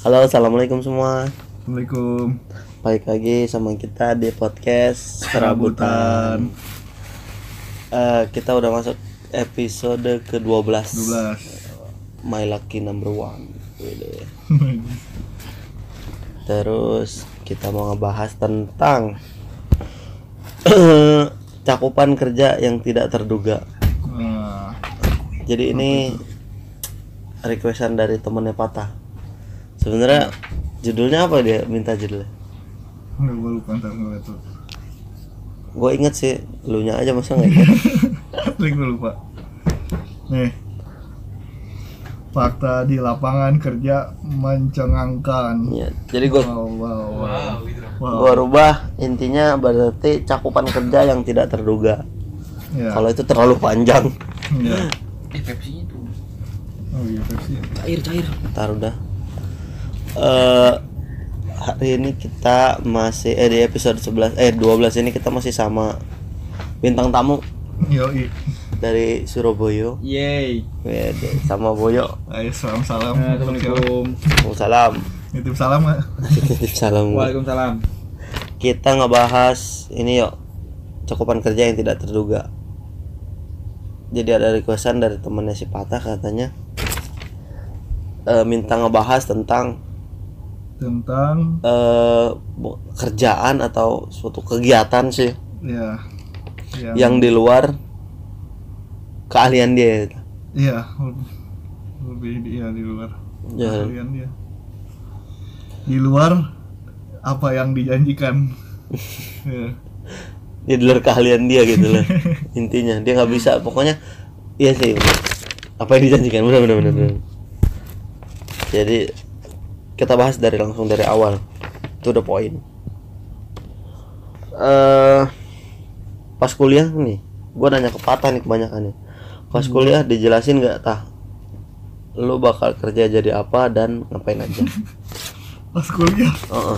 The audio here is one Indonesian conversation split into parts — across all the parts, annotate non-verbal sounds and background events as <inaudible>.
Halo, assalamualaikum semua. Assalamualaikum. Balik lagi sama kita di podcast Serabutan. Eh, kita udah masuk episode ke-12 12. My Lucky Number One. <laughs> Terus kita mau ngebahas tentang <clears throat> cakupan kerja yang tidak terduga. Nah, Jadi ini requestan dari temennya Patah. Sebenarnya judulnya apa dia minta judulnya? enggak gua lupa ntar ngeliat tuh. Gue inget sih, lu nya aja masa nggak inget? Link <laughs> gua lupa. Nih. Fakta di lapangan kerja mencengangkan. Iya, jadi gue Wow, wow, wow. Wow. gua rubah intinya berarti cakupan kerja yang tidak terduga. Ya. Kalau itu terlalu panjang, ya. Eh Pepsi itu Oh iya, Pepsi. cair cair. ntar udah. Eh hari ini kita masih eh di episode 11 eh 12 ini kita masih sama bintang tamu Yoi. dari Surabaya. Yeay. Wede, sama Boyo. Ayo salam salam. Assalamualaikum. Salam. Nitip salam nggak? Salam. Waalaikumsalam. Kita ngebahas ini yuk cakupan kerja yang tidak terduga. Jadi ada requestan dari temennya si Patah katanya eh, minta ngebahas tentang Tentang bu- kerjaan atau suatu kegiatan sih ya yang, yang di luar keahlian dia. Iya, lebih dia di luar. Ya. Keahlian dia. Di luar apa yang dijanjikan. <laughs> ya. Dia di luar keahlian dia gitu loh. <laughs> Intinya dia nggak bisa pokoknya iya sih apa yang dijanjikan benar benar benar. benar. Jadi kita bahas dari langsung dari awal. Itu udah poin. Eh pas kuliah nih, gua nanya ke Patah nih kebanyakan nih. Pas kuliah dijelasin nggak tah? Lu bakal kerja jadi apa dan ngapain aja? <laughs> Pas kuliah. Heeh.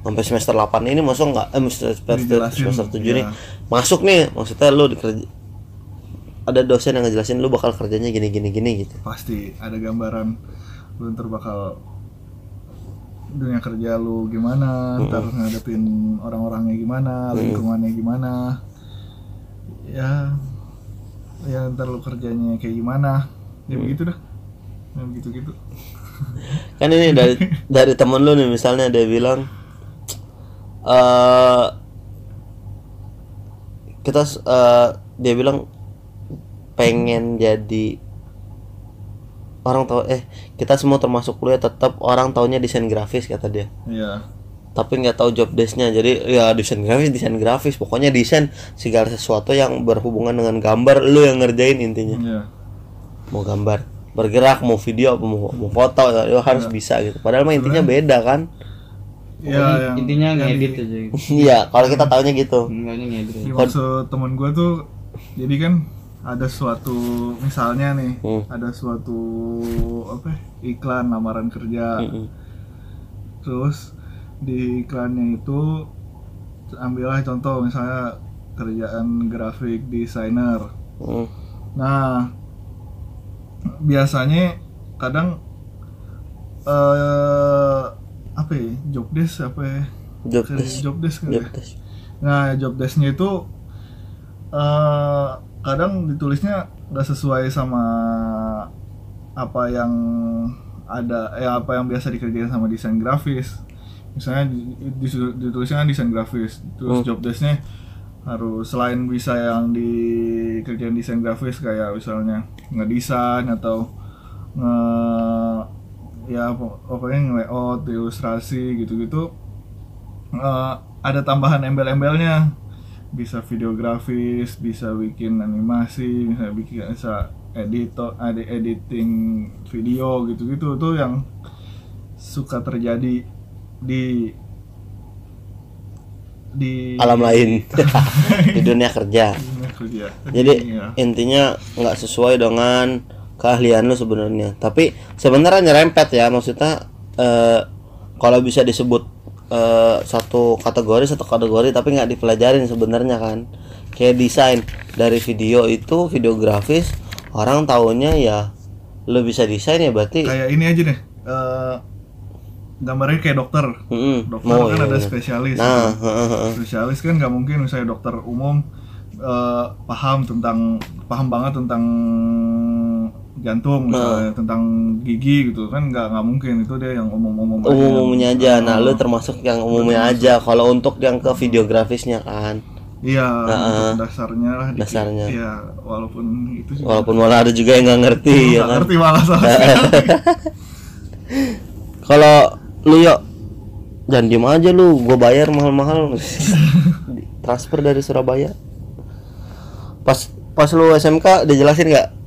Sampai semester 8 ini masuk nggak? Eh semester semester, Dijelasin, semester 7 nih ya. masuk nih. Maksudnya lu dikerja ada dosen yang ngejelasin lu bakal kerjanya gini gini gini gitu. Pasti ada gambaran lu ntar bakal dunia kerja lu gimana, ntar ngadepin orang-orangnya gimana, lingkungannya gimana. Ya ya ntar lu kerjanya kayak gimana. Ya begitu dah. Ya begitu-gitu. Kan ini <laughs> dari dari temen lu nih misalnya dia bilang eh kita eh, dia bilang pengen jadi orang tahu eh kita semua termasuk kuliah tetap orang taunya desain grafis kata dia. Iya. tapi nggak tahu job desknya jadi ya desain grafis desain grafis pokoknya desain segala sesuatu yang berhubungan dengan gambar lu yang ngerjain intinya Iya. mau gambar bergerak mau video mau, mau foto ya, lu harus bisa gitu padahal mah intinya beda kan Iya, Pokoknya yang intinya yang ngedit di- aja. gitu. iya kalau kita taunya gitu ngedit. maksud temen gue tuh jadi kan ada suatu misalnya nih Hmm. ada suatu apa ya, iklan lamaran kerja Mm-mm. terus di iklannya itu ambillah contoh misalnya kerjaan grafik designer Hmm. nah biasanya kadang eh apa ya job desk apa ya job desk job desk nggak job ya? desk Nah, job desk-nya itu eh kadang ditulisnya nggak sesuai sama apa yang ada eh apa yang biasa dikerjain sama desain grafis. Misalnya di- di- ditulisnya kan desain grafis, terus Hmm. job desk-nya harus selain bisa yang dikerjain desain grafis kayak misalnya ngedesain atau nge ya pok- pokoknya nge-layout, ilustrasi gitu-gitu eh, ada tambahan embel-embelnya bisa videografis bisa bikin animasi bisa bikin bisa editor ada editing video gitu-gitu tuh yang suka terjadi di di alam lain <laughs> di dunia kerja dunia kerja. jadi ya. intinya nggak sesuai dengan keahlian lu sebenarnya tapi sebenarnya nyerempet ya maksudnya eh, kalau bisa disebut eh, satu kategori satu kategori tapi nggak dipelajarin sebenarnya kan kayak desain dari video itu videografis orang taunya ya lu bisa desain ya berarti kayak ini aja deh eh, gambarnya kayak dokter Mm-mm. dokter Mau, kan iya, ada iya. spesialis Nah, heeh. spesialis kan nggak mungkin misalnya dokter umum eh, paham tentang paham banget tentang jantung misalnya tentang gigi gitu kan nggak nggak mungkin itu dia yang umum-umum aja. umum-umumnya aja. Nah, lu termasuk yang umumnya aja. Kalau untuk yang ke videografisnya kan, iya untuk dasarnya lah dikit. Dasarnya. iya walaupun itu juga walaupun malah ada juga yang nggak ngerti ya nggak kan. ngerti malah. <laughs> Kalau lu yuk jangan diem aja lu, gua bayar mahal-mahal. <laughs> Transfer dari Surabaya. Pas pas lu SMK dijelasin nggak?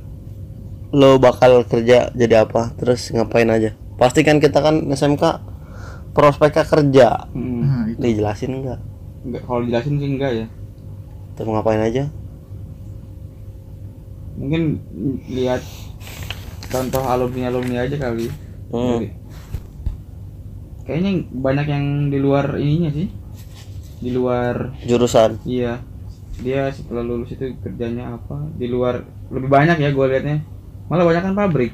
Lu bakal kerja jadi apa? Terus ngapain aja? Pasti kan kita kan SMK prospeknya kerja. Hmm. nah, itu. Dijelasin nggak? Enggak, kalau dijelasin sih enggak ya. Terus ngapain aja? Mungkin lihat contoh alumni alumni aja kali. Hmm. Jadi, Kayaknya banyak yang di luar ininya sih. Di luar Jurusan. iya. Dia setelah lulus itu kerjanya apa? Di luar lebih banyak ya gue liatnya. Malah banyak kan pabrik.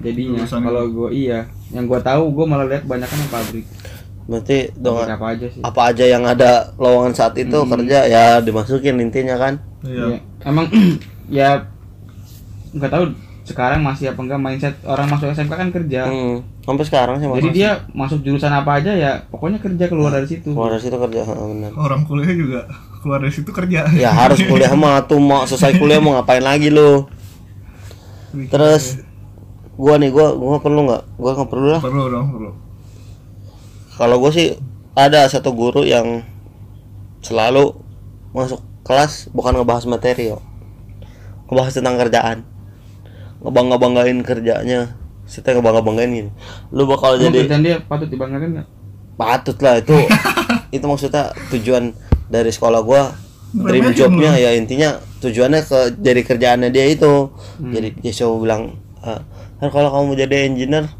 Jadinya kalau gue iya, yang gue tahu gue malah lihat banyak kan yang pabrik. Berarti dong apa aja sih? apa aja yang ada lowongan saat itu kerja ya dimasukin intinya kan. iya Iya. Emang <clears throat> ya nggak tahu sekarang masih apa enggak mindset orang masuk SMK kan kerja. Hmm. Sampai sekarang sih Jadi masih. dia masuk jurusan apa aja ya pokoknya kerja keluar dari situ. Keluar dari situ kerja, heeh, benar. orang kuliah juga keluar dari situ kerja Ya harus kuliah mah tuh mau selesai kuliah mau ngapain lagi lu? Terus gua nih gua gua perlu nggak? Gua nggak perlu lah. perlu dong perlu Kalau gua sih ada satu guru yang selalu masuk kelas bukan ngebahas materi yo. Ngebahas tentang kerjaan. Ngebangga-banggain kerjanya. Kita ngebangga-banggain gini. Lu bakal Emang jadi kerjaan dia patut dibanggakan nggak? patut lah itu <laughs> itu maksudnya tujuan dari sekolah gua dream jobnya ya intinya tujuannya ke jadi kerjaannya dia itu. Jadi dia coba bilang "Ah, "Har, kalau kamu jadi engineer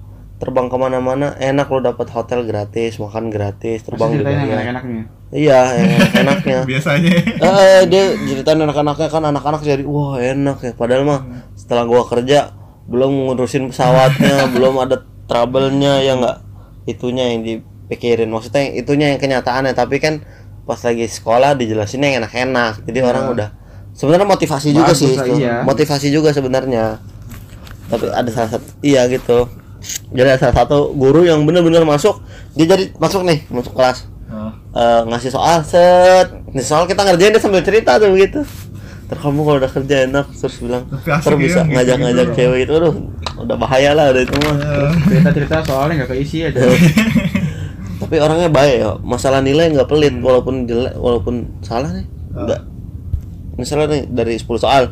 terbang ke mana-mana enak lo dapat hotel gratis makan gratis terbang juga. enak-enaknya. iya yang <laughs> enaknya biasanya. Eh dia ceritain anak-anaknya kan anak-anak jadi wah enak ya. Padahal mah setelah gua kerja belum ngurusin pesawatnya <laughs> belum ada trouble-nya ya enggak itunya yang dipikirin. Maksudnya itunya yang kenyataannya. Tapi kan pas lagi sekolah dijelasinnya yang enak-enak. Jadi orang udah sebenarnya motivasi juga Bagus sih lah, itu. iya. motivasi juga sebenarnya. Tapi ada salah satu iya gitu. Jadi ada salah satu guru yang bener-bener masuk dia jadi masuk nih masuk kelas. Eh, ngasih soal set. Nih soal kita ngerjain dia sambil cerita tuh begitu. Terus kamu kalau udah kerja enak terus bilang terus ya, bisa gitu-gitu ngajak-ngajak dong. cewek itu. Aduh udah bahaya lah udah itu mah. Eh, Cerita-cerita soalnya nggak keisi aja. <laughs> tapi orangnya baik ya masalah nilai nggak pelit walaupun jelek walaupun salah nih. Enggak misalnya nih dari 10 soal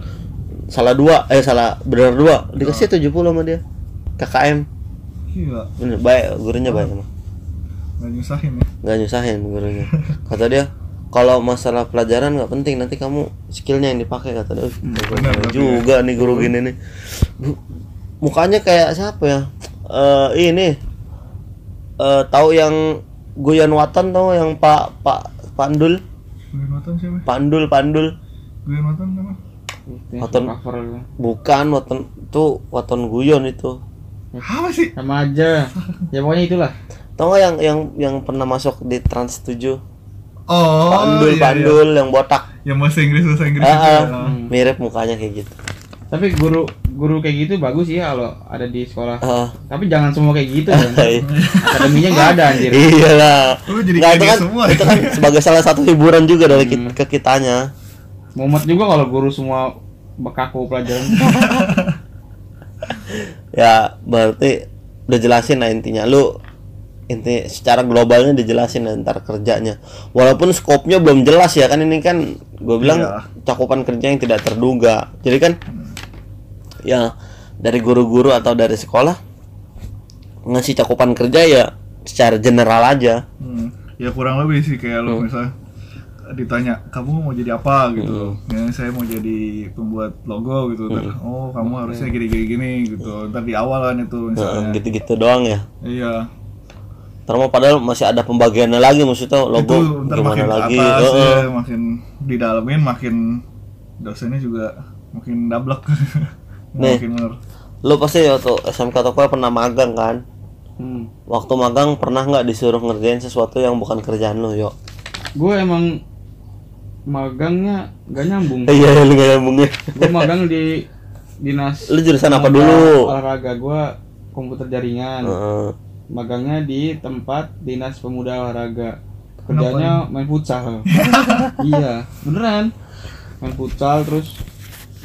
salah dua eh salah benar dua dikasih 70 sama dia. KKM bener baik gurunya baik emang. Nggak nyusahin ya? Nggak nyusahin gurunya. <laughs> Kata dia kalau masalah pelajaran nggak penting nanti kamu skillnya yang dipakai kata dia. "Uh, benar, bener juga nih guru gini nih. Mukanya kayak siapa ya? Eh ini eh tahu yang Guyon Watan tahu yang Pak Pak Pandul siapa? Pandul Pandul gue nonton apa Waton. bukan Waton itu Waton Guyon itu. Apa sih? Sama aja. Ya pokoknya itulah. tahu nggak yang yang yang pernah masuk di Trans 7 oh Pandul iya, Pandul yang botak. Iya. yang bahasa Inggris bahasa Inggris Ah, ya. mirip mukanya kayak gitu. Tapi guru guru kayak gitu bagus ya kalau ada di sekolah. Ah. Tapi jangan semua kayak gitu <laughs> kan. Akademinya nggak ada anjir. Iyalah. Lu jadi kayak itu kan, semua. itu kan <laughs> sebagai salah satu hiburan juga dari kit- ke kitanya. Mumet juga kalau guru semua bekaku pelajaran. <laughs> Ya, berarti udah jelasin lah intinya. Lu inti secara globalnya dijelasin lah ntar kerjanya. Walaupun skopnya belum jelas ya kan ini kan gue bilang Iya. cakupan kerja yang tidak terduga. Jadi kan ya dari guru-guru atau dari sekolah ngasih cakupan kerja ya secara general aja. Hmm. ya kurang lebih sih kayak lu misalnya ditanya kamu mau jadi apa? gitu. Ya saya mau jadi pembuat logo gitu. Ntar, oh kamu harusnya gini gini gini gitu. Ntar di awalan itu Nah, misalnya. gitu-gitu doang ya. iya. Terus padahal masih ada pembagiannya lagi maksudnya logo itu gimana makin lagi. atas Heeh. ya, makin didalemin makin dosennya juga makin dablek <laughs> Nih. Lu pasti waktu SMK atau kuliah pernah magang kan? Hmm. waktu magang pernah nggak disuruh ngerjain sesuatu yang bukan kerjaan lu yo Gue emang magangnya gak nyambung. iya lu nggak nyambung ya Gue magang di dinas lu jurusan apa dulu Olahraga gue komputer jaringan. Heeh. Magangnya di tempat dinas pemuda olahraga. Kerjanya main futsal. <laughs> iya, beneran. Main futsal terus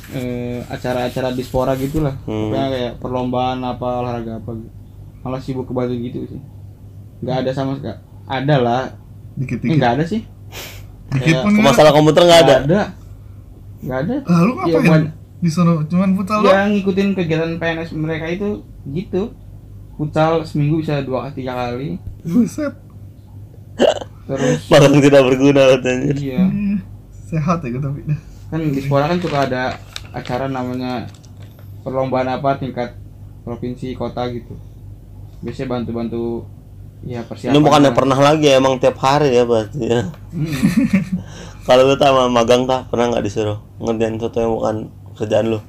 eh, acara-acara dispora gitulah. Hmm. Kayak perlombaan apa olahraga apa gitu. Malah sibuk ke Batu gitu sih. Nggak ada sama sekali. Ada lah. Eh, dikit-dikit nggak ada sih. dikit pun masalah komputer nggak ada Nggak ada. Nggak ada. ah lu Iya, ngapain bukan- di sana cuman futsal doang Ya ngikutin kegiatan PNS mereka itu gitu. Futsal seminggu bisa dua tiga kali. buset Terus magang tidak berguna katanya iya. Iya. sehat ya tapi dah kan di sekolah kan suka ada acara namanya perlombaan apa tingkat provinsi kota gitu. Biasanya bantu-bantu ya persiapan ini bukannya lah. pernah lagi emang tiap hari ya berarti ya. Hmm. <laughs> kalau lu sama magang tak? Pernah nggak disuruh ngerjain sesuatu yang bukan kerjaan lu?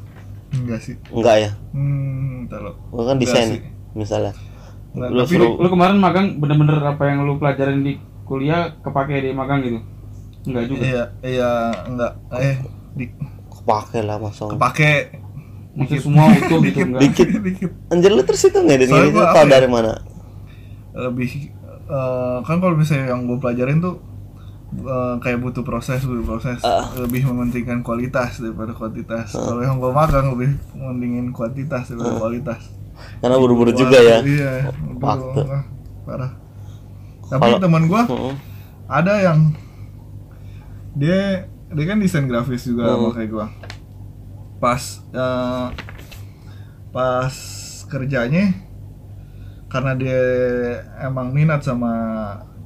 Enggak sih. Enggak ya? Hmm entar lu. Kan Enggak desain sih. misalnya. Nah, lu tapi suruh lu kemarin magang bener-bener apa yang lu pelajarin di kuliah kepake di magang gitu? Enggak juga? Iya iya enggak. Eh di, kepake lah masa kepake. Maksudnya semua utuh <laughs> gitu enggak. Dikit. <laughs> Dikit. Anjir lu terus itu nggak ini gua tau apa ya? dari mana? Lebih eh, kan kalau misalnya yang gue pelajarin tuh eh, kayak butuh proses butuh proses. Ah. lebih mementingkan kualitas daripada kuantitas. Kalau yang gue magang lebih mementingin kuantitas daripada kualitas. Karena buru-buru juga ya. iya Waktu. parah. Tapi teman gue Heeh. ada yang dia dia kan desain grafis juga Hmm. sama kayak gue pas eh, pas kerjanya karena dia emang minat sama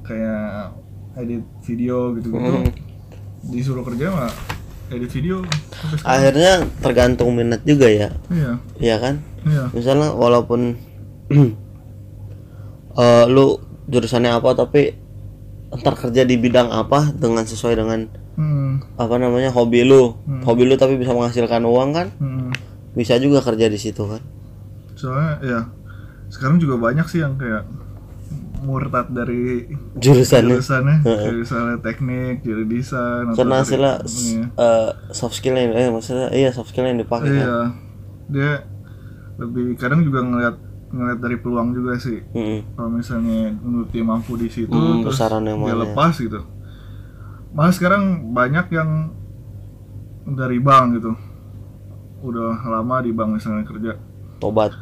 kayak edit video gitu gitu Hmm. disuruh kerja mah edit video akhirnya tergantung minat juga ya. Iya. Iya kan? Iya. Misalnya walaupun <clears throat> eh, lu jurusannya apa tapi ntar kerja di bidang apa dengan sesuai dengan hmm, apa namanya hobi lu. Hmm. hobi lu tapi bisa menghasilkan uang kan? Hmm. bisa juga kerja di situ kan? Soalnya ya sekarang juga banyak sih yang kayak murtad dari jurusannya. jurusannya. Kayak misalnya teknik jadi desain karena hasilnya iya. eh, soft skill yang eh maksudnya iya soft skill yang dipakai kan? Iya. Dia lebih kadang juga ngeliat ngeliat dari peluang juga sih. Mm-mm. kalau misalnya menurut dia mampu di situ Hmm, terus dia lepas gitu malah sekarang banyak yang dari bank gitu. Udah lama di bank misalnya kerja. Tobat.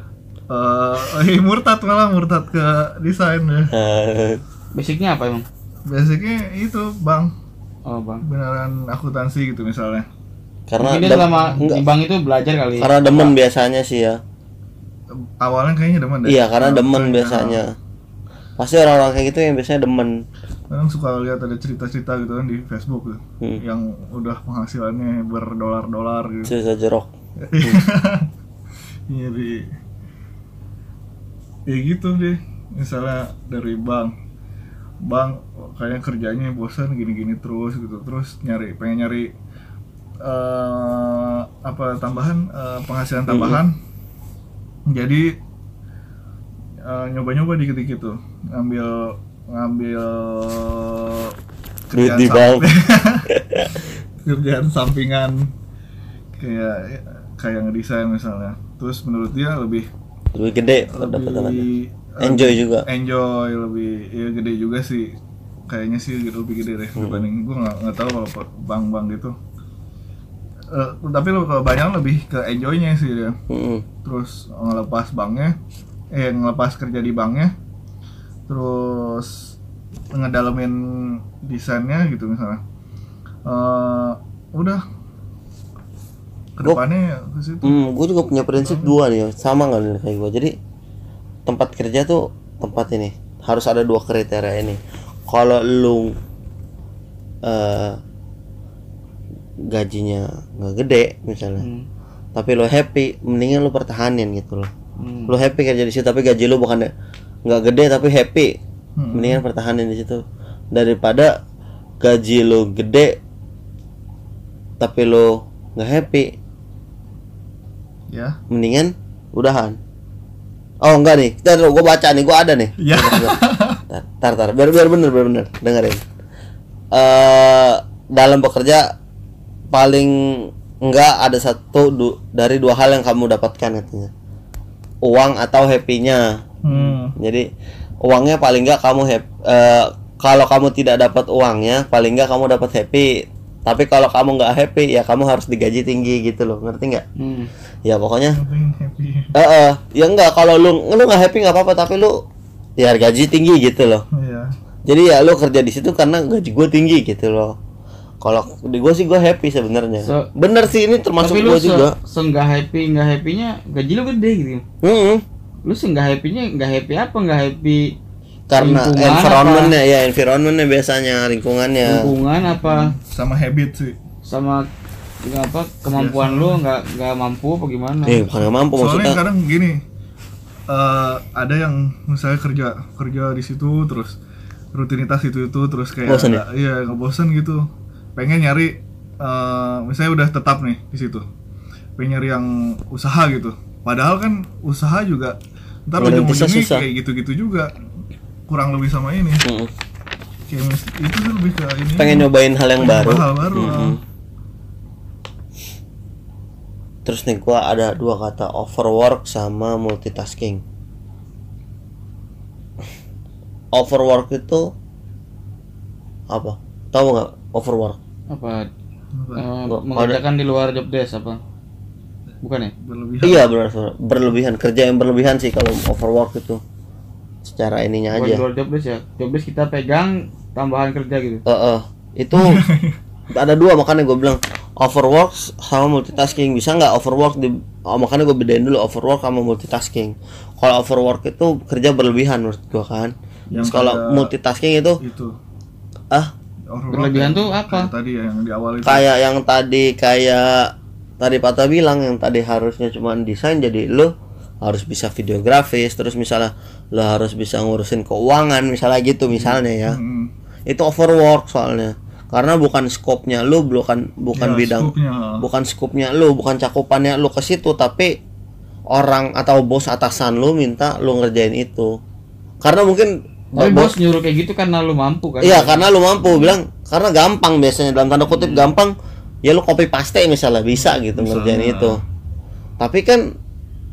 Eh <laughs> murtad malah murtad ke desain ya. Eh, <laughs> basicnya apa emang? Basicnya itu bank. Oh bang beneran akuntansi gitu misalnya. Karena mungkin dia selama enggak, di bank itu belajar kali karena demen biasanya sih ya. Awalnya kayaknya demen deh. Iya karena demen biasanya. Pasti orang-orang kayak gitu yang biasanya demen kadang suka lihat ada cerita-cerita gitu kan di Facebook tuh Hmm. yang udah penghasilannya berdolar-dolar gitu. Cerita jerok Iya di ya gitu deh misalnya dari bank. Bank kayaknya kerjanya bosan gini-gini terus gitu. Terus nyari pengen nyari eh apa tambahan eh, penghasilan tambahan. Jadi eh, nyoba-nyoba dikit-dikit tuh. Ngambil ngambil kerjaan di bank. <laughs> kerjaan sampingan. Kayak kayak ngedesain misalnya. Terus menurut dia lebih lebih gede lebih enjoy juga. enjoy lebih ya gede juga sih. Kayaknya sih gitu, lebih gede deh Hmm. dibanding gue nggak nggak tahu kalau pe- bank-bank gitu. Eh, tapi lo kebanyakan lebih ke enjoynya sih dia Mm-mm. terus ngelepas banknya eh ngelepas kerja di banknya terus ngedalamin desainnya gitu misalnya Eh, udah ke depannya ke situ Hmm, gue juga punya prinsip dua nih, sama nggak nih kayak gue. Jadi tempat kerja tuh tempat ini harus ada dua kriteria ini. Kalau lu eh gajinya nggak gede misalnya, Hmm. tapi lu happy, mendingan lu pertahanin gitu loh. Hmm. Lu happy kerja di situ, tapi gaji lu bukan nggak gede tapi happy, Hmm. mendingan pertahanin di situ daripada gaji lu gede tapi lu nggak happy ya mendingan udahan Oh enggak nih, tar gue baca nih, gue ada nih. Ya. Tar, tar, tar. biar biar bener, biar bener, dengerin. Eh dalam bekerja paling enggak ada satu du- dari dua hal yang kamu dapatkan katanya. Uang atau happy-nya. Hmm. Jadi uangnya paling enggak kamu happy. kalau kamu tidak dapat uangnya, paling enggak kamu dapat happy. Tapi kalau kamu nggak happy, ya kamu harus digaji tinggi gitu loh, ngerti nggak? Hmm. Ya pokoknya happy. Eh, eh, ya enggak kalau lu lu nggak happy nggak apa-apa tapi lu ya gaji tinggi gitu loh. Iya. Jadi ya lu kerja di situ karena gaji gue tinggi gitu loh. Kalau di gue sih gue happy sebenarnya. So- Bener sih ini termasuk Tapi lu gue se, juga. se nggak happy nggak happynya gaji lu gede gitu. Hmm, Lu se nggak happynya nggak happy apa nggak happy karena environmentnya ya environmentnya biasanya lingkungannya. lingkungan apa Sama habit sih. sama apa kemampuan lu nggak nggak mampu apa gimana? Eh bukan nggak mampu Soalnya maksudnya. kadang gini. eh ada yang misalnya kerja kerja di situ terus rutinitas itu itu terus kayak Bosan ya? iya nggak bosan gitu pengen nyari eh misalnya udah tetap nih di situ pengen nyari yang usaha gitu padahal kan usaha juga ntar ujung-ujungnya susah. kayak gitu-gitu juga kurang lebih sama ini Mm-mm. kayak itu sih lebih ke ini Pengen nyobain hal yang baru. hal baru Mm-mm. Terus nih gua ada dua kata overwork sama multitasking. Overwork itu apa? Tahu nggak overwork? Apa? Apa? eh, Nggak, mengerjakan di luar job desk apa? Bukan ya? berlebihan Iya benar. berlebihan kerja yang berlebihan sih kalau overwork itu secara ininya aja. luar job desk ya. Job desk kita pegang tambahan kerja gitu. Eh, eh, itu <laughs> ada dua makanya gue bilang overwork sama multitasking bisa nggak overwork di oh, makanya gue bedain dulu overwork sama multitasking kalau overwork itu kerja berlebihan menurut gue kan Yang Terus kalau multitasking itu itu ah overwork Berlebihan tuh apa? tadi ya yang di awal itu kayak yang tadi kayak tadi Pata bilang yang tadi harusnya cuma desain jadi lo harus bisa videografis terus misalnya lo harus bisa ngurusin keuangan misalnya gitu misalnya ya. Hmm. itu overwork soalnya. Karena bukan skopnya lu bukan bukan Ya, bidang skupnya. bukan skupnya lu bukan cakupannya lu ke situ tapi orang atau bos atasan lu minta lu ngerjain itu. Karena mungkin Tapi eh, bos nyuruh kayak gitu karena lu mampu kan? iya karena lu mampu. Bilang karena gampang biasanya. Dalam tanda kutip gampang ya lu copy paste misalnya bisa gitu ngerjain itu. Tapi kan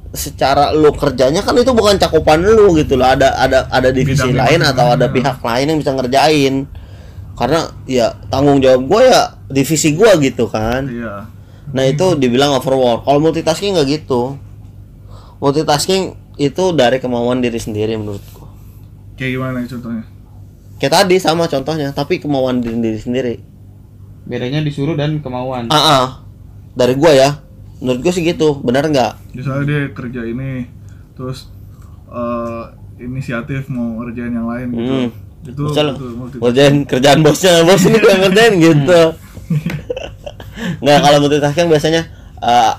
secara lu kerjanya kan itu bukan cakupan lu gitu loh. Ada ada ada divisi Bidangnya lain atau ada masing-masing. pihak lain yang bisa ngerjain. Karena ya tanggung jawab gue ya divisi gua gitu kan. Iya. Nah itu dibilang overwork. Kalau multitasking nggak gitu. Multitasking itu dari kemauan diri sendiri menurutku kayak gimana contohnya? Kayak tadi sama contohnya tapi kemauan diri, diri sendiri Bedanya disuruh dan kemauan. ah ah. dari gua ya menurut gua sih gitu benar nggak misalnya dia kerja ini terus eh, inisiatif mau ngerjain yang lain gitu Hmm. itu, Misal itu multi- ngerjain kerjaan bosnya bos ini gak ngerjain <laughs> gitu nggak kalau multitasking biasanya eh,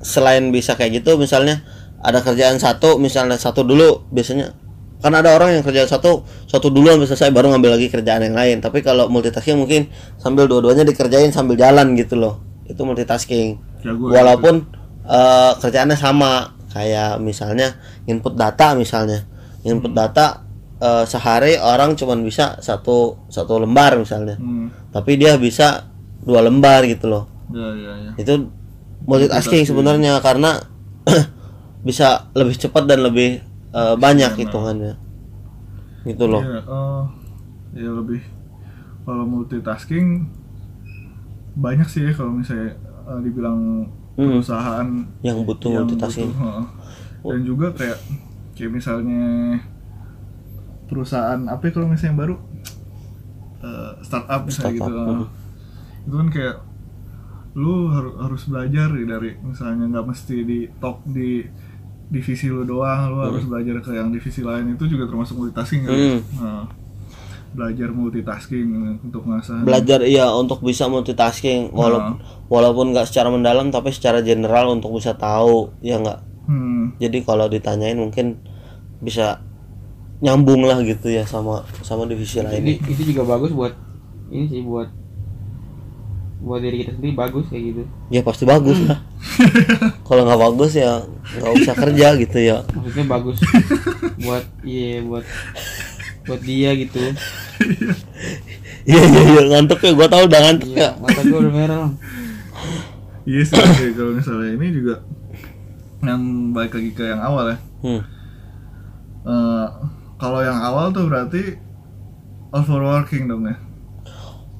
selain bisa kayak gitu misalnya ada kerjaan satu misalnya satu dulu biasanya kan ada orang yang kerjaan satu satu dulu sampai selesai baru ngambil lagi kerjaan yang lain. Tapi kalau multitasking mungkin sambil dua-duanya dikerjain sambil jalan gitu loh. Itu multitasking. Jago ya, walaupun eh, kerjaannya sama. Kayak misalnya input data misalnya. Input data eh, sehari orang cuman bisa satu satu lembar misalnya. Hmm. tapi dia bisa dua lembar gitu loh. Ya ya ya. Itu multitasking. sebenarnya karena <clears throat> bisa lebih cepat dan lebih eh, banyak hitungannya gitu loh Iya, eh, ya lebih kalau multitasking banyak sih ya kalau misalnya eh, dibilang Hmm. perusahaan yang butuh yang multitasking butuh, heeh. dan juga kayak kayak misalnya perusahaan apa ya kalau misalnya yang baru Eh, startup misalnya Startup, gitu eh. itu kan kayak lu harus harus belajar ya dari misalnya nggak mesti di top di divisi lu doang lu harus belajar ke yang divisi lain. Itu juga termasuk multitasking kan? Hmm. Nah, belajar multitasking untuk ngasah belajar iya untuk bisa multitasking. Walaupun walaupun nggak secara mendalam tapi secara general untuk bisa tahu ya nggak? Hmm, jadi kalau ditanyain mungkin bisa nyambung lah gitu ya sama sama divisi Jadi lainnya itu juga bagus buat ini sih buat buat diri kita sendiri bagus kayak gitu ya pasti bagus lah kalau nggak bagus ya nggak usah kerja gitu ya maksudnya bagus buat iya buat buat dia gitu iya iya iya ngantuk ya gua tahu udah ngantuk ya iya mata gue udah merah. Iya sih kayak kalau misalnya ini juga yang balik lagi ke yang awal ya. hmm. Eh, kalau yang awal tuh berarti overworking dong ya.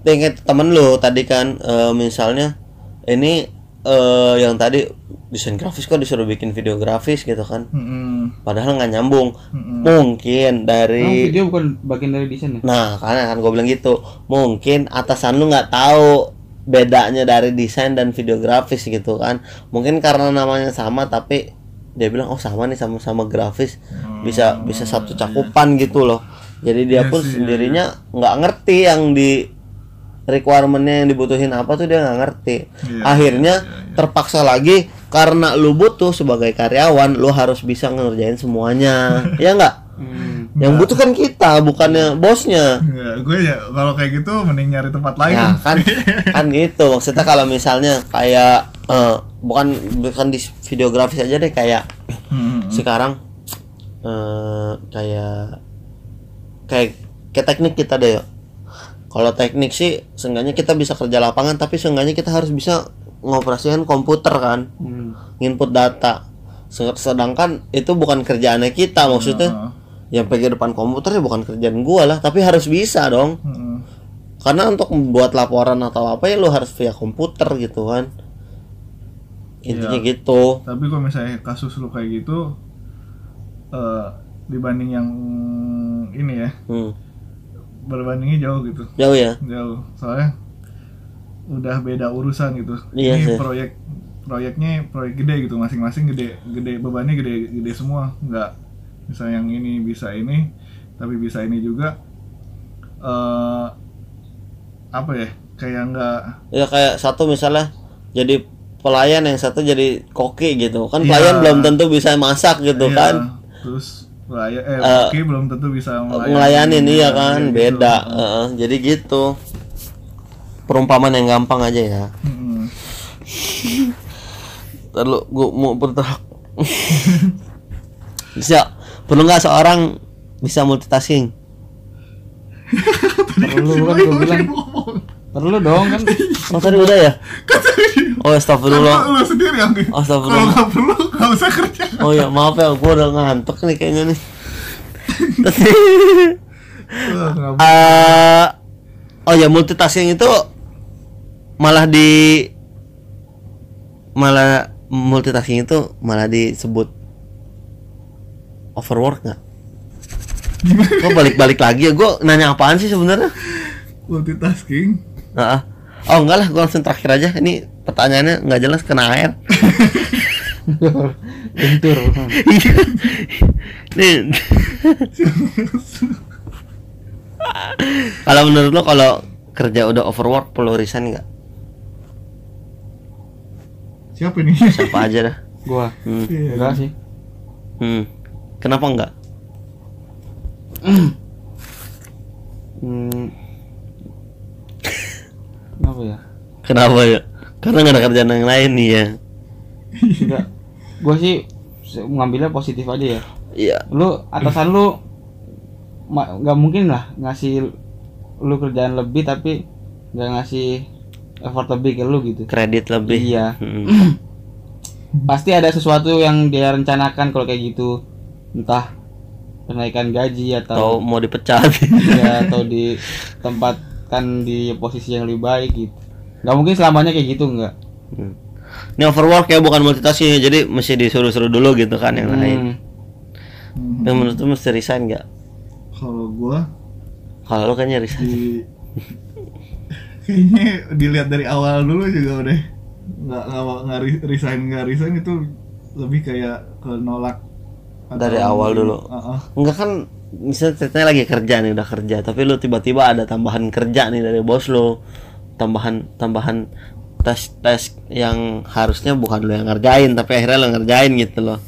Ingat temen lu tadi kan eh, misalnya ini eh, yang tadi desain grafis kok disuruh bikin video grafis gitu kan? Mm-mm. padahal nggak nyambung. Mm-mm. mungkin Emang dari video bukan bagian dari desain ya? Nah karena kan gue bilang gitu. Mungkin atasan lu nggak tahu bedanya dari desain dan videografis gitu kan. Mungkin karena namanya sama tapi dia bilang oh sama nih sama-sama grafis. Bisa bisa satu cakupan gitu loh. Jadi dia Iya pun sih, iya, sendirinya nggak ngerti yang di requirementnya yang dibutuhin apa tuh dia nggak ngerti Iya, akhirnya iya, iya. terpaksa lagi karena lu butuh sebagai karyawan lu harus bisa ngerjain semuanya <laughs> ya nggak hmm. yang butuh kan kita bukannya bosnya Enggak, gue ya kalau kayak gitu mending nyari tempat lain. ya kan kan gitu maksudnya kalau misalnya kayak eh, bukan bukan di videografis aja deh kayak Mm-mm. sekarang eh kayak kayak kayak teknik kita deh yuk. Kalau teknik sih seenggaknya kita bisa kerja lapangan tapi seenggaknya kita harus bisa ngoperasikan komputer kan Hmm. input data Se- sedangkan itu bukan kerjaannya kita maksudnya Heeh. yang pegang depan komputer ya bukan kerjaan gua lah tapi harus bisa dong Mm-mm. karena untuk membuat laporan atau apa ya lu harus via komputer gitu kan intinya Iya. gitu Tapi kalau misalnya kasus lu kayak gitu eh dibanding yang ini ya, hmm. Berbandingnya jauh gitu. jauh ya Jauh. Soalnya udah beda urusan gitu. Iya ini sih. proyek proyeknya proyek gede gitu, masing-masing gede gede bebannya gede gede semua. Enggak bisa yang ini bisa ini, tapi bisa ini juga eh apa ya? Kayak enggak ya kayak satu misalnya jadi pelayan yang satu jadi koki gitu kan Iya. pelayan belum tentu bisa masak gitu Iya, kan Terus pelaya eh, Eh, oke belum tentu bisa melayani, ngelayanin iya kan gitu. beda Heeh, jadi gitu. Perumpamaan yang gampang aja ya. Mm-mm. Lalu gua mau bertahap <laughs> bisa perlu nggak seorang bisa multitasking? <laughs> Perlu kan gue bilang perlu dong kan <laughs> oh tadi udah ya oh astagfirullah Lu sendiri yang kalau astagfirullah nggak perlu nggak usah kerja. oh ya maaf ya gua udah ngantuk nih kayaknya nih <laughs> Eh, oh ya multitasking itu malah di malah multitasking itu malah disebut overwork nggak? Kok balik-balik lagi ya? Gue nanya apaan sih sebenarnya? multitasking. Nah, oh enggak lah, gue langsung terakhir aja. Ini pertanyaannya nggak jelas kena air. <laughs> bentur Iya. Nih. kalau menurut lo kalau kerja udah overwork perlu resign nggak? Siapa nih? Siapa aja dah. gua Hmm. Iya, enggak sih Hmm. Kenapa enggak? hmm. Kenapa ya Kenapa ya? Karena nggak ada kerjaan yang lain nih ya. enggak gua sih ngambilnya positif aja ya Iya. lu atasan lu nggak mungkin lah ngasih lu kerjaan lebih tapi nggak ngasih effort lebih ke lu gitu Kredit lebih. iya Hmm. pasti ada sesuatu yang dia rencanakan kalau kayak gitu entah kenaikan gaji Atau atau mau dipecat. ya atau <laughs> ditempatkan di posisi yang lebih baik gitu nggak mungkin selamanya kayak gitu nggak Hmm. Ini overwork ya bukan multitasking ya, jadi mesti disuruh-suruh dulu gitu kan yang lain. Hmm. Yang menurut lu mesti resign nggak? Kalau gua Kalau lu kayaknya resign. di kayaknya dilihat dari awal dulu juga udah nggak nggak resign nggak resign itu lebih kayak ke nolak Dari awal dulu. Heeh. Enggak kan misalnya ceritanya lagi kerja nih udah kerja tapi lu tiba-tiba ada tambahan kerja nih dari bos lu tambahan tambahan tes tes yang harusnya bukan lu yang ngerjain tapi akhirnya lu ngerjain gitu loh.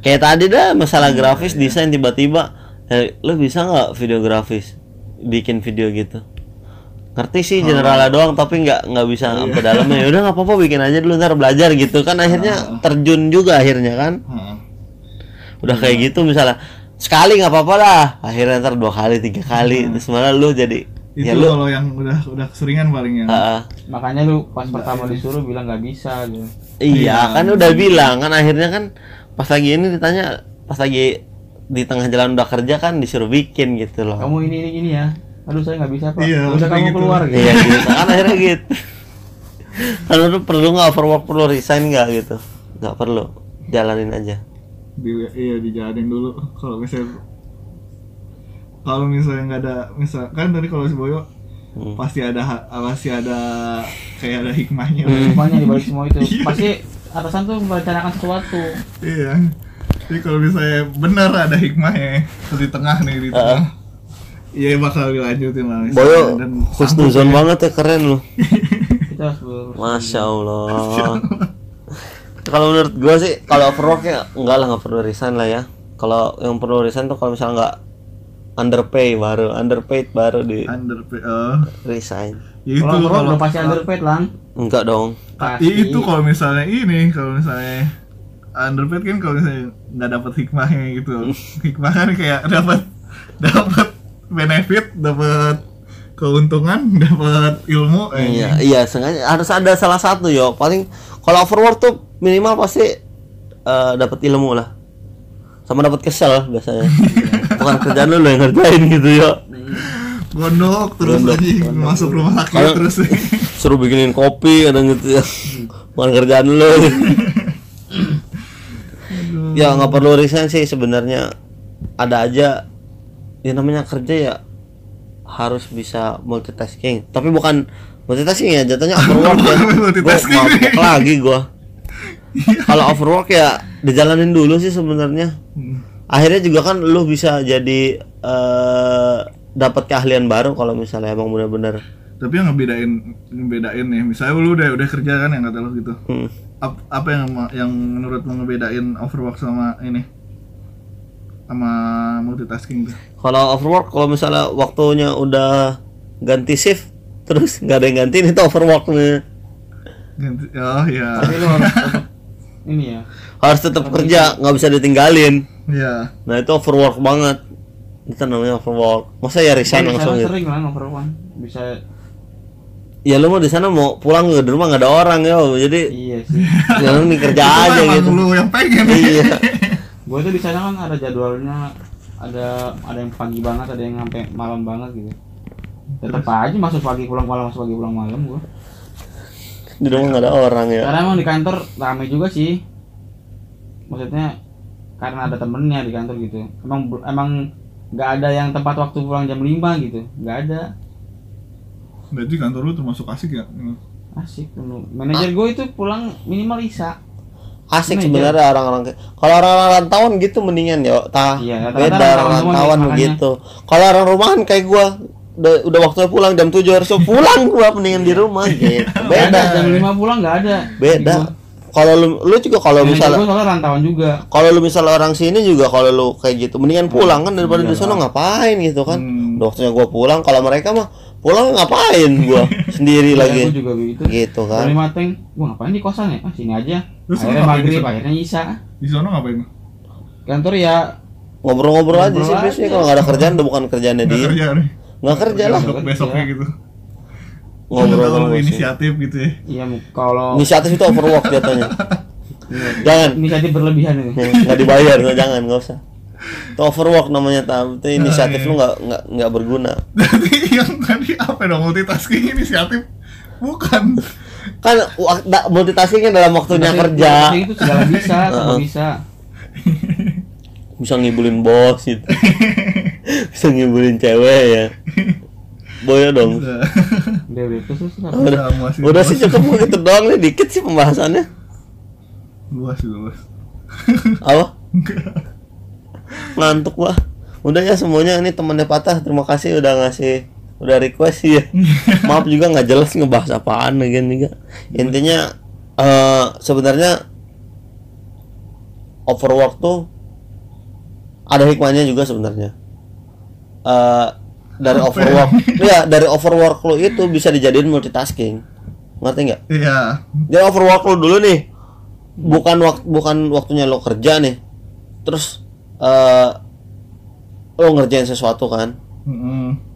Kayak tadi dah masalah grafis desain tiba-tiba eh, lu bisa nggak video grafis? Bikin video gitu. Ngerti sih generalnya doang tapi nggak nggak bisa sampai dalamnya. Ya udah nggak apa-apa bikin aja dulu ntar belajar gitu. Kan akhirnya terjun juga akhirnya kan? Heeh. udah kayak gitu misalnya sekali nggak apa-apa lah. Akhirnya ntar dua kali tiga kali. Terus malah lu jadi itu ya lu kalau yang udah udah keseringan paling ya. Ah, ah. makanya lu pas pertama disuruh bilang nggak bisa gitu. Iya kan udah bilang kan akhirnya kan pas lagi ini ditanya pas lagi di tengah jalan udah kerja kan disuruh bikin gitu loh. Kamu ini ini gini ya. Aduh saya nggak bisa pak. Iya, udah kamu gitu. keluar gitu. Iya gitu. <laughs> Kan akhirnya gitu. Kan lu perlu nggak overwork perlu resign nggak gitu? Nggak perlu. Jalanin aja di, iya dijalanin dulu. <laughs> Kalau misalnya kalau misalnya nggak ada misal kan tadi kalau si Boyo Hmm. pasti ada pasti ada kayak ada hikmahnya. Semuanya di balik semua itu. <laughs> Iya. pasti atasan tuh merencanakan sesuatu. Iya. Jadi kalau misalnya benar ada hikmahnya di tengah nih di tengah iya bakal dilanjutin lah. Misalnya. Boyo dan husnuzon banget ya keren lu. Kita harus ber- Masya Allah. Kalau menurut gua sih kalau overwork ya enggak lah nggak perlu resign lah ya. Kalau yang perlu resign tuh kalau misalnya nggak underpay baru underpaid baru di under oh, resign. ya itu kalau kalau kalau udah pasti underpaid lang Enggak dong. Pasti itu kalau misalnya ini kalau misalnya underpaid kan kalau misalnya nggak dapat hikmahnya gitu <laughs> hikmah kan kayak dapat dapat benefit dapat keuntungan <laughs> dapat ilmu eh, Iya, iya sengaja harus ada salah satu yo. Paling kalau overwork tuh minimal pasti eh, dapat ilmu lah. Sama dapat kesel biasanya. <laughs> Bukan kerjaan lu lu yang ngerjain gitu yo. gondok terus Gondok. lagi masuk rumah sakit Kalau- terus <laughs> Suruh bikinin kopi kadang gitu ya. Bukan kerjaan lu. ya nggak perlu resign sih sebenarnya ada aja ya namanya kerja ya harus bisa multitasking. Tapi bukan multitasking ya jatuhnya <laughs> overwork ya. Gue Multitasking. mabuk lagi gua. Kalau overwork ya dijalanin dulu sih sebenarnya. Hmm. akhirnya juga kan lu bisa jadi eh dapat keahlian baru kalau misalnya emang benar-benar tapi yang ngebedain ngebedain nih misalnya lu udah udah kerja kan yang kata lu gitu. Hmm, Ap- apa yang yang menurut lu ngebedain overwork sama ini sama multitasking tuh. Kalau overwork kalau misalnya waktunya udah ganti shift terus <laughs> nggak ada yang gantiin itu overwork nih ganti oh ya tapi lu harus tetap <laughs> ini ya. Harus tetap kerja nggak bisa ditinggalin. Ya nah itu overwork banget. Itu namanya overwork. Masa ya resign Di langsung gitu? sering lah overone bisa ya lu mau di sana mau pulang ke rumah nggak ada orang ya jadi iya sih. ya lu nih kerja aja gitu. lu yang pengen. Iya <laughs> gue tuh di sana kan ada jadwalnya ada ada yang pagi banget ada yang sampai malam banget gitu. Tetap aja masuk pagi pulang malam masuk pagi pulang malam gue di rumah nggak ada orang ya? Karena emang di kantor rame juga sih. Maksudnya karena ada temennya di kantor gitu. Emang emang nggak ada yang tempat waktu pulang jam 5 gitu. Nggak ada. Berarti kantor lu termasuk asik ya? Asik manajer gue itu pulang minimal isa asik Nah, sebenarnya orang-orang kayak- kalau orang-orang rantauan gitu mendingan ya tah Iya, beda orang orang rantauan begitu kalau orang rumahan kayak gua udah, udah waktunya pulang jam 7 harus pulang gua mendingan di rumah <laughs> gitu. Nggak ada beda. jam 5 pulang nggak ada. Beda. Kalau lu lu juga kalau misalnya soalnya rantauan juga. kalau lu misalnya orang sini juga kalau lu kayak gitu mendingan pulang kan daripada di sana ngapain gitu kan. Hmm. udah waktunya gua pulang kalau mereka mah pulang ngapain gua? <laughs> Sendiri Iya, lagi gue juga begitu gitu kan. Dari mateng, gua ngapain di kosan ya? Ah, sini aja. Terus akhirnya maghrib, sana? akhirnya isa. di sana ngapain Kantor ya ngobrol-ngobrol aja sih biasanya. kalau nggak ada kerjaan udah bukan kerjaannya nggak dia. kerja nih nggak kerja lah. Untuk besoknya gitu. Ngobrol ya. inisiatif gitu ya. Iya, kalau inisiatif itu overwork jatuhnya. Iya, jangan. Inisiatif berlebihan itu. nggak dibayar tuh, jangan nggak usah. Itu overwork namanya tam itu inisiatif lu nggak nggak nggak berguna. Berarti yang tadi apa dong multitasking inisiatif? Bukan kan multitaskingnya dalam waktunya Tapi kerja. itu segala bisa, <laughs> semua bisa. bisa ngibulin bos gitu. <laughs> Bisa ngibulin cewek ya. Boyo dong. Udah. Udah, udah, sih, cukup gitu doang nih dikit sih pembahasannya. Luas itu luas. Apa? Ngantuk lah udah ya semuanya. Ini temannya patah. Terima kasih udah ngasih udah request sih ya <laughs> maaf juga nggak jelas ngebahas apaan lagi juga intinya eh sebenarnya overwork tuh ada hikmahnya juga sebenarnya. Eh dari overwork <laughs> ya dari overwork lu itu bisa dijadiin multitasking. Ngerti nggak? Iya. Jadi overwork lu dulu nih bukan waktu bukan waktunya lo kerja nih terus eh lo ngerjain sesuatu kan. Mm-mm. Bo-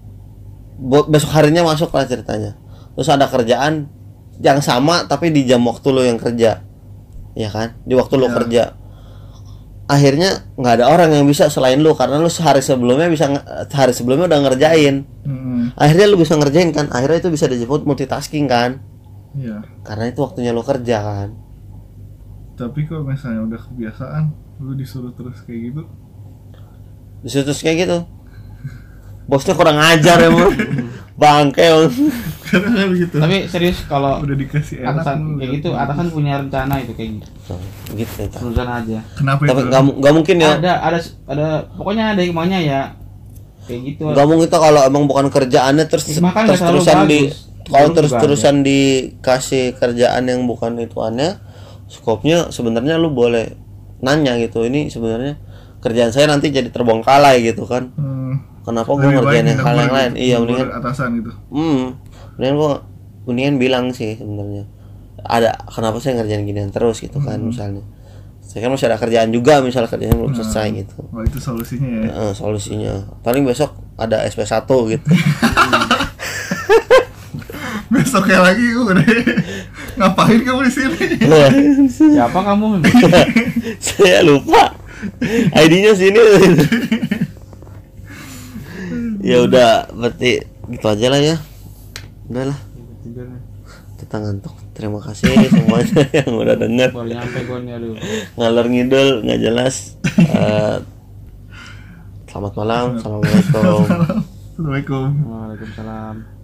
besok harinya masuk lah ceritanya. Terus ada kerjaan yang sama tapi di jam waktu lo yang kerja. Ya kan? Di waktu lo Iya. kerja. Akhirnya nggak ada orang yang bisa selain lo karena lo sehari sebelumnya bisa hari sebelumnya udah ngerjain. Mm-mm. akhirnya lo bisa ngerjain kan? Akhirnya itu bisa disebut multitasking kan? Iya. Karena itu waktunya lo kerja kan? Tapi kalau misalnya udah kebiasaan lu disuruh terus kayak gitu? Di situ terus kayak gitu bosnya kurang ajar emang bangke karena kan gitu Tapi serius kalau udah dikasih enak atasan kayak gitu, atasan punya rencana itu kayak gitu. gitu ya, Kak. Rencana aja. kenapa tapi itu? nggak mu- nggak mungkin ya. Ada ada ada pokoknya ada yang maunya ya. Kayak gitu. nggak mungkin itu kalau emang bukan kerjaannya terus Ya, makanya terus terusan di kalau terus terusan dikasih kerjaan yang bukan ituannya skopnya sebenarnya lu boleh nanya gitu ini sebenarnya kerjaan saya nanti jadi terbengkalai gitu kan. Hmm, kenapa gue ngerjain yang hal yang gitu, lain iya negur mendingan atasan gitu. Hmm mendingan gua mendingan bilang sih sebenarnya. Ada kenapa saya ngerjain ginian terus gitu kan misalnya. Saya kan masih ada kerjaan juga misalnya kerjaan belum selesai gitu. Oh itu solusinya ya. Eh, solusinya. Paling besok ada SP1 gitu. <laughs> Besoknya lagi udah ngapain kamu di sini? Loh, Siapa kamu? <laughs> saya lupa. ID-nya sini <laughs> ya udah berarti gitu aja lah ya. Udah lah. Kita ngantuk. Terima kasih <laughs> semuanya yang udah denger. Baru nyampe ngalor ngidul nggak jelas. <laughs> Eh, selamat malam. Assalamualaikum. Assalamualaikum. Waalaikumsalam.